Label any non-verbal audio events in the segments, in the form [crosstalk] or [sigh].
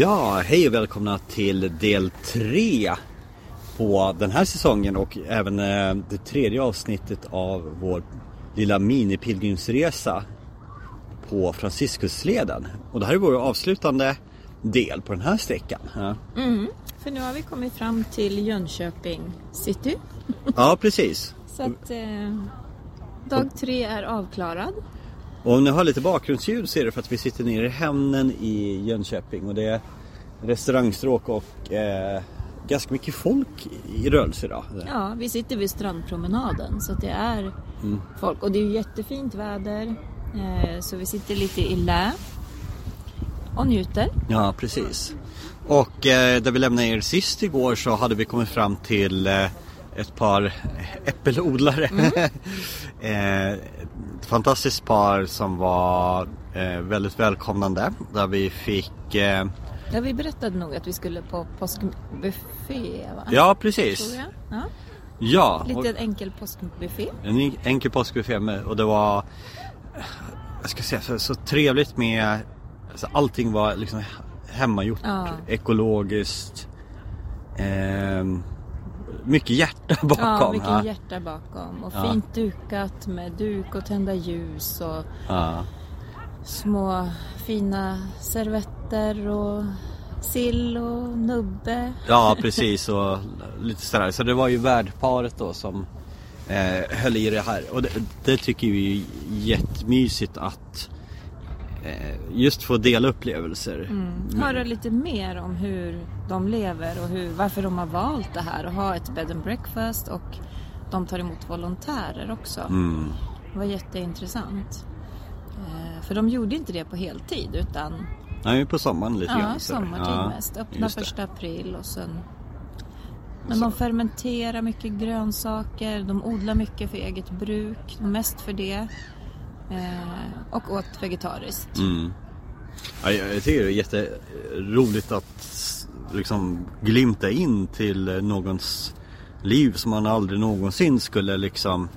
Ja, hej och välkomna till del tre på den här säsongen och även eh, det tredje avsnittet av vår lilla minipilgrimsresa på Franciscusleden. Och det här är vår avslutande del på den här sträckan. Mm, för nu har vi kommit fram till Jönköping city. ja precis. Så att eh, dag tre är avklarad. Och om ni har lite bakgrundsljud så är det för att vi sitter nere i hamnen i Jönköping och det är restaurangstråk och eh, ganska mycket folk i rörelse idag. Ja, vi sitter vid strandpromenaden så det är folk. Och det är jättefint väder. Eh, så vi sitter lite i lä och njuter. Ja, precis. Och eh, där vi lämnade er sist igår så hade vi kommit fram till eh, ett par äppelodlare. [laughs] eh, ett fantastiskt par som var eh, väldigt välkomnande. Där vi fick... Eh, Ja, vi berättade nog att vi skulle på påskbuffé va? ja, precis. Ja, Ja, och lite enkel påskbuffé. en enkel påskbuffé med, och det var... Jag ska säga så, så trevligt med... Alltså, allting var liksom hemmagjort, Ja. ekologiskt. ehm, mycket hjärta [laughs] bakom. Ja, mycket ja. hjärta bakom. Och Ja. fint dukat med duk och tända ljus och Ja. små fina servetter och sill och nubbe. ja, precis och lite sådär. Så det var ju värdparet då som eh, höll i det här. Och det, det tycker vi är jättemysigt att just få dela upplevelser. Mm. Höra lite mer om hur de lever och hur, varför de har valt det här att ha ett bed and breakfast och de tar emot volontärer också. Mm. Det var jätteintressant. Eh, För de gjorde inte det på heltid utan Nej, på sommaren lite ja, grann. sommartid Ja, mest. Öppna första april och sen men de fermenterar mycket grönsaker, de odlar mycket för eget bruk, mest för det. Eh, och åt vegetariskt. Mm. Ja, jag, tycker det är jätteroligt att liksom glimta in till någons liv som man aldrig någonsin skulle liksom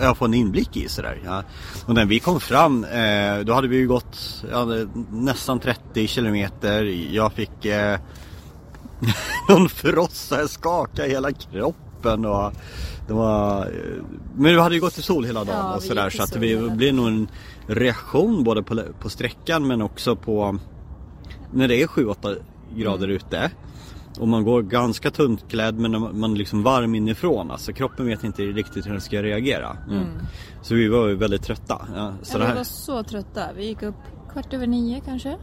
jag [laughs] få en inblick i sådär. Ja. Och när vi kom fram eh, då hade vi ju gått nästan 30 kilometer. Jag fick eh, [laughs] någon frossa, jag skakade hela kroppen och det var eh, Men vi hade ju gått i sol hela dagen Ja, och sådär så att det blir nog en reaktion både på, på sträckan men också på när det är 7-8 grader Mm. ute och man går ganska tunt klädd men man är liksom varm inifrån. Alltså kroppen vet inte riktigt hur den ska reagera. Mm. Så vi var ju väldigt trötta. Ja, så Ja, det vi var så trötta. Vi gick upp kvart över nio kanske.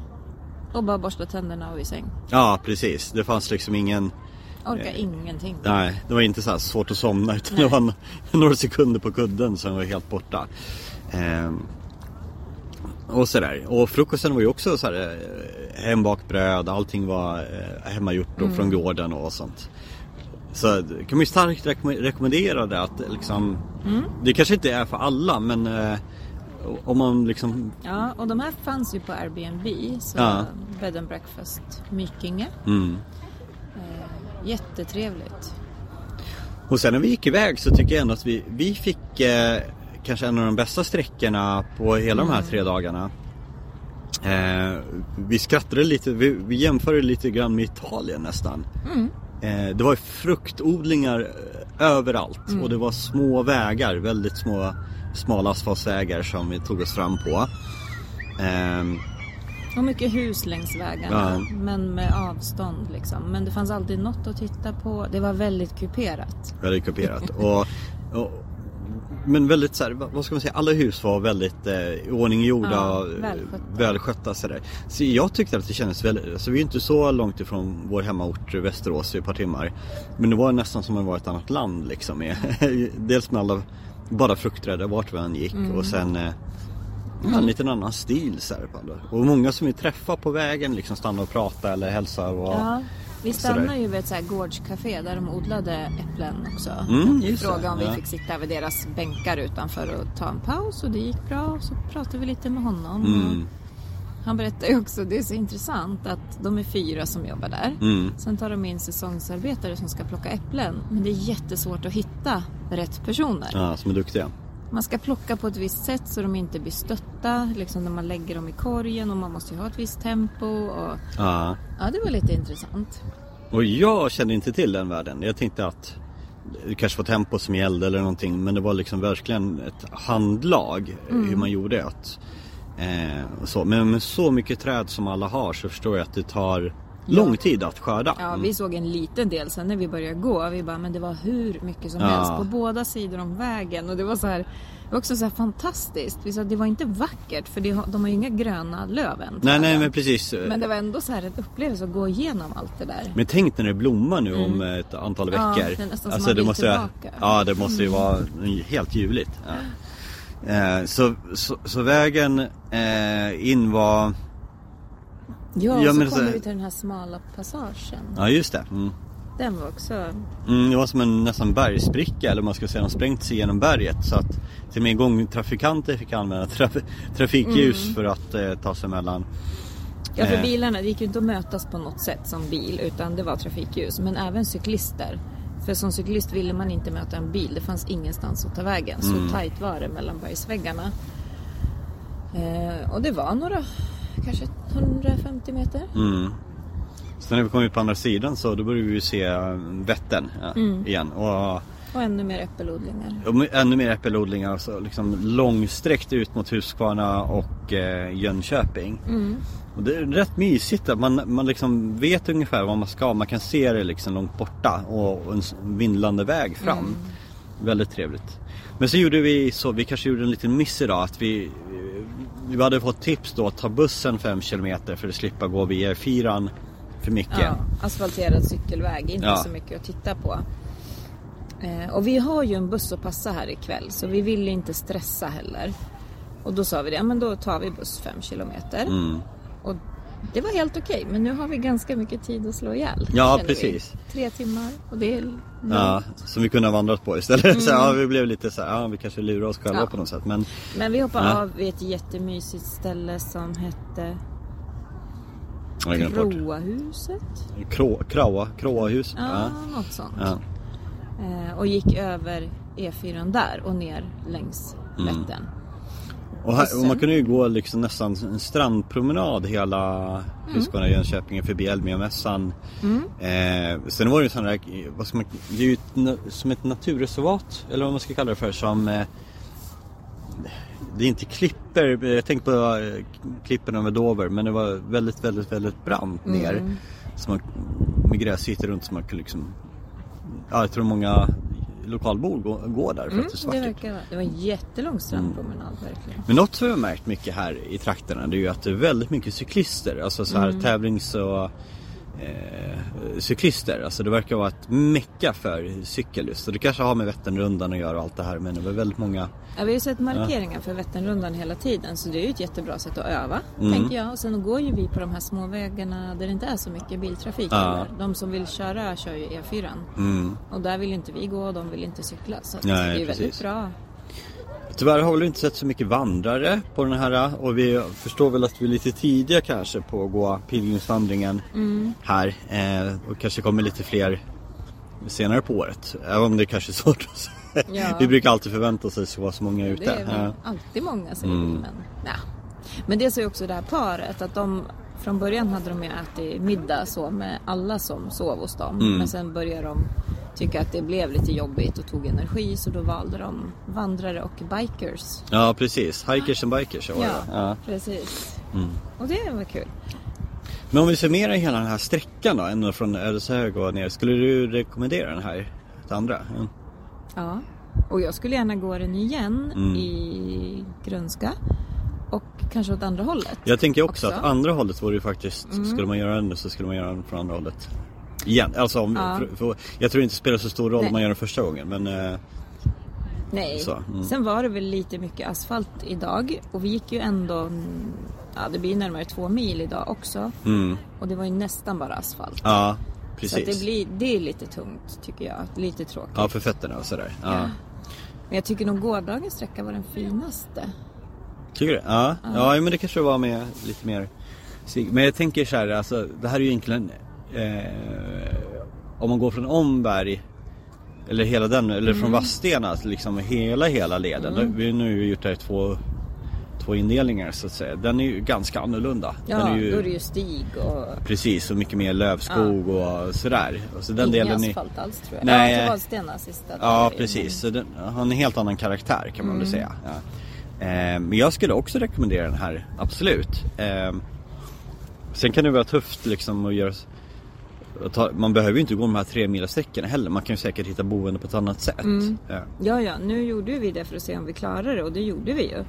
Och bara borstade tänderna och i säng. ja precis, det fanns liksom ingen Orkar ingenting. Nej, det var inte så svårt att somna utan det var [laughs] några sekunder på kudden som var helt borta. Ehm, och sådär. Och frukosten var ju också så här eh, hembakt bröd, allting var eh, hemmagjort och från gården och sånt. Så det kan man ju starkt rekomm- rekommendera det att liksom, det kanske inte är för alla men eh, om man liksom, Ja, och de här fanns ju på Airbnb. Så Ja. bed and breakfast Mykinge. mm. Jättetrevligt. Och sen när vi gick iväg så tycker jag ändå att vi, vi fick eh, kanske en av de bästa sträckorna på hela de här tre dagarna. Eh, vi skrattade lite, vi, vi jämförde lite grann med Italien nästan. Eh, det var fruktodlingar eh, överallt och det var små vägar, väldigt små smala asfaltsvägar som vi tog oss fram på. Och mycket hus längs vägarna. Ja. Men med avstånd liksom. Men det fanns alltid något att titta på. Det var väldigt kuperat. Väldigt kuperat. och, och, men väldigt så här, vad ska man säga, alla hus var väldigt eh, i ordning gjorda Ja, välskötta. välskötta sådär. Så jag tyckte att det kändes väldigt, alltså vi är inte så långt ifrån vår hemmaort Västerås i ett par timmar. Men det var nästan som att vara ett annat land liksom. [laughs] Dels med alla, bara fruktträd vart vi än gick Mm. och sen eh, Ja, en liten annan stil alla. Och många som vi träffar på vägen liksom stannar och pratar eller hälsar och Ja, vi stannade ju vid ett så här gårdscafé där de odlade äpplen också. Mm, Frågade om ja. vi fick sitta vid deras bänkar utanför och ta en paus och det gick bra. Och så pratade vi lite med honom. Mm. Han berättade ju också, det är så intressant att de är fyra som jobbar där. Mm. Sen tar de in säsongsarbetare som ska plocka äpplen. Men det är jättesvårt att hitta rätt personer. Ja, som är duktiga. Man ska plocka på ett visst sätt så de inte blir stötta liksom när man lägger dem i korgen och man måste ju ha ett visst tempo. Och... Ja. Ja, det var lite intressant. Och jag kände inte till den världen. Jag tänkte att det kanske var tempo som gällde eller någonting. Men det var liksom verkligen ett handlag Mm. hur man gjorde det. Eh, så. Men med så mycket träd som alla har så förstår jag att det tar lång tid att skörda. Ja, vi såg en liten del sen när vi började gå. Vi bara, men det var hur mycket som Ja. helst på båda sidor om vägen. Och det var så här, det var också så här fantastiskt. Vi sa det var inte vackert för det, de har ju inga gröna löven. Nej, nej men precis. Men det var ändå så här en upplevelse att gå igenom allt det där. Men tänk när det blommar nu om ett antal Mm. Ja, veckor. det är nästan som alltså, man vill måste, tillbaka. Mm. Ja, det måste ju vara helt ljuvligt. Ja. Eh, så, så, så vägen eh, in var... Ja, Ja, så men kommer så- vi till den här smala passagen. Ja, just det. Mm. Den var också... Mm, det var som en nästan bergsbricka eller man ska säga, de sprängt sig genom berget så att till och med gång trafikanter fick använda traf- trafikljus för att eh, ta sig emellan. Ja, för Eh. bilarna, det gick ju inte att mötas på något sätt som bil utan det var trafikljus. Men även cyklister. För som cyklist ville man inte möta en bil. Det fanns ingenstans att ta vägen. Så tajt var det mellan bergsväggarna. Eh, och det var några, kanske 150 meter. Mm. Sen när vi kom ut på andra sidan så då började vi se Vättern ja, igen. Och, Och ännu mer äppelodlingar. och ännu mer äppelodlingar så liksom långsträckt ut mot Huskvarna och eh, Jönköping. Och det är rätt mysigt att man, man liksom vet ungefär vad man ska. Man kan se det liksom långt borta och, och en vindlande väg fram. Väldigt trevligt. Men så gjorde vi så, vi kanske gjorde en liten miss idag att vi vi hade fått tips då att ta bussen 5 km för att slippa gå via E4 för mycket. Ja, asfalterad cykelväg, inte Ja. så mycket att titta på. Eh, och vi har ju en buss att passa här ikväll så vi ville inte stressa heller. Och då sa vi det, ja men då tar vi buss 5 kilometer. Mm. Och det var helt okej, men nu har vi ganska mycket tid att slå ihjäl. Ja, precis. Vi. Tre timmar och det är Ja, som vi kunde ha vandrat på istället. Så, ja, vi blev lite så här, ja vi kanske lurar oss själva Ja. på något sätt. Men Men vi hoppade Ja. av vid ett jättemysigt ställe som hette. Kroahuset. Krå, Kraua, Kråahus. Ja, Ja. något sånt. Ja. Eh, och gick över E4 där och ner längs Mm. Och, här, Och och man kunde ju gå liksom nästan en strandpromenad hela Mm. Huskvarna Jönköping förbi Elmiamässan. Eh, sen var det ju sån där, vad ska man, det är ju ett, som ett naturreservat eller vad man ska kalla det för som eh, det är inte klipper, jag tänkte på eh, klippen över Dover men det var väldigt, väldigt, väldigt brant ner. Så man, med gräsytor runt så man kunde liksom Ja, jag tror många lokalbor går, går där för Mm, att det är det, svart. ut. verkar, vara- det var en jättelång strandpromenad verkligen. Men något som jag har märkt mycket här i trakterna det är ju att det är väldigt mycket cyklister. Alltså så här Mm. tävlings och eh, cyklister. Alltså det verkar vara ett mecka för cykel just. Och det kanske har med Vätternrundan att göra och allt det här men det var väldigt många. Ja, vi har ju sett markeringar för Vätternrundan hela tiden så det är ju ett jättebra sätt att öva, Mm. tänker jag. Och sen går ju vi på de här små vägarna där det inte är så mycket biltrafik. Ja. De som vill köra kör ju E4. Mm. Och där vill inte vi gå och de vill inte cykla. Så Nej, det är ju väldigt bra. Tyvärr har vi inte sett så mycket vandrare på den här och vi förstår väl att vi är lite tidiga kanske på att gå pilgrimsvandringen Mm. här. Eh, och kanske kommer lite fler senare på året. Även om det kanske är svårt att säga. Ja. Vi brukar alltid förvänta oss att det ska vara så många ute. Det är Ja. alltid många säger Mm. Men, ja. men det sa ju också det här paret att de från början hade de ju ätit middag så med alla som sov hos dem. Mm. Men sen började de tycka att det blev lite jobbigt och tog energi så då valde de vandrare och bikers. Ja precis, hikers and bikers var det Ja, ja. ja. precis. Mm. Och det var kul. Men om vi summerar hela den här sträckan då, ända från Ödeshög och ner. Skulle du rekommendera den här till andra? Ja. Ja. Och jag skulle gärna gå den igen Mm. i Grönska. Och kanske åt andra hållet. Jag tänker också, Också. att andra hållet vore ju faktiskt, Mm. skulle man göra den så skulle man göra den från andra hållet. Igen, alltså om, Ja. för, för, jag tror inte det spelar så stor roll Nej. om man gör den första gången men eh, Nej. Så, mm. Sen var det väl lite mycket asfalt idag och vi gick ju ändå, mm, ja det blir närmare två mil idag också. mm, Och det var ju nästan bara asfalt. ja Så precis. det, blir, det är lite tungt tycker jag, lite tråkigt. Ja för fötterna och sådär. Ja. Men jag tycker nog gårdagens sträcka var den finaste. Tycker du? Ja, ja. men det kanske var med lite mer Men jag tänker så här, alltså det här är ju egentligen eh, Om man går från Omberg eller hela den, eller från Vadstena, liksom hela hela leden. Vi har nu gjort det här två, två indelningar så att säga. Den är ju ganska annorlunda. Ja, den är ju, då är det ju stig och Precis, och mycket mer lövskog och sådär. Och så den ingen delen är, asfalt alls tror jag. Nej. Ja, Vadstena sista. Ja precis, så den har en helt annan karaktär kan man Mm. väl säga. Ja. Eh, men jag skulle också rekommendera den här, absolut. Eh, sen kan det vara tufft liksom att göra man behöver ju inte gå de här tre mila sträckorna heller. Man kan ju säkert hitta boende på ett annat sätt. Mm. Ja. Ja, ja, nu gjorde vi det för att se om vi klarar det och det gjorde vi ju.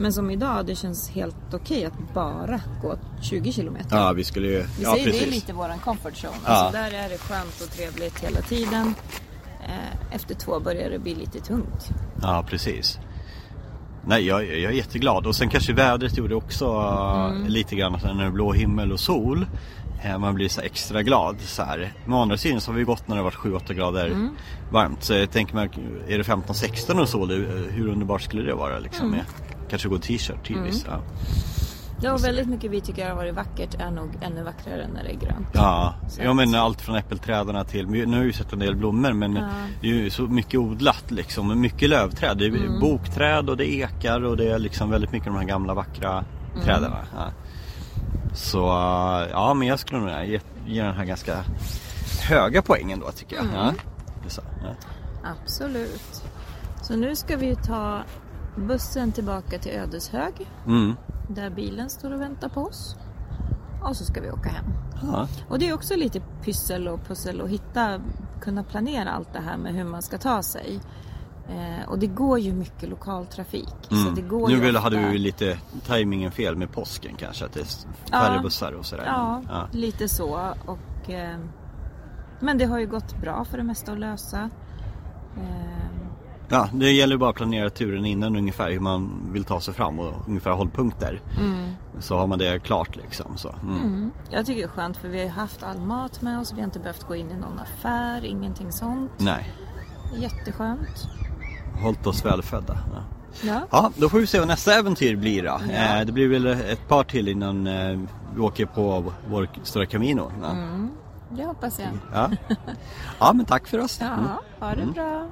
Men som idag, det känns helt okej att bara gå 20 kilometer. ja, vi skulle ju... Vi Ja, säger det är precis. lite våran comfort zone. Ja. Alltså där är det skönt och trevligt hela tiden. Eh, Efter två börjar det bli lite tungt. Ja, precis. Nej, jag, jag är jätteglad. Och sen kanske vädret gjorde också Mm. uh, lite grann att när det är blå himmel och sol. Eh, Man blir så extra glad så här. Men å andra sidan så har vi gått när det har varit 7-8 grader Mm. varmt. Så jag tänker mig, är det 15-16 och sol, hur underbart skulle det vara liksom? Mm. Med, kanske gå t-shirt tidvis. Ja. Ja, och väldigt mycket vi tycker har varit vackert är nog ännu vackrare när det är grönt. Ja, Så ja att- men allt från äppelträdarna till, nu har vi ju sett en del blommor men Ja. det är ju så mycket odlat liksom, mycket lövträd. Det är Mm. bokträd och det är ekar och det är liksom väldigt mycket de här gamla vackra Mm. träden. Ja. Så ja, men jag skulle nog ge, ge den här ganska höga poängen då tycker jag. Mm. Ja. Så, ja. Absolut. Så nu ska vi ta bussen tillbaka till Ödeshög. Mm. Där bilen står och väntar på oss. Och så ska vi åka hem. Ja. Och det är också lite pyssel och pussel att hitta, kunna planera allt det här med hur man ska ta sig. Eh, och det går ju mycket lokaltrafik. Så det Mm. går Nu vill, ofta... hade ju lite tajmingen fel med påsken kanske, att det är färre Ja. bussar och sådär. Ja, Ja. lite så. Och, eh, men det har ju gått bra för det mesta att lösa. Eh, Ja, det gäller bara att planera turen innan ungefär hur man vill ta sig fram och ungefär hållpunkter. Så har man det klart liksom. Så. Mm. mm. Jag tycker det är skönt för vi har ju haft all mat med oss. Vi har inte behövt gå in i någon affär, ingenting sånt. Nej, Jätteskönt. Hållit oss välfödda. Ja. Ja. ja, då får vi se vad nästa äventyr blir då. Ja. Eh, det blir väl ett par till innan eh, vi åker på vår stora Camino. Ja. Mm, det hoppas jag. Ja. ja, men tack för oss. Ja, Mm. ha det bra.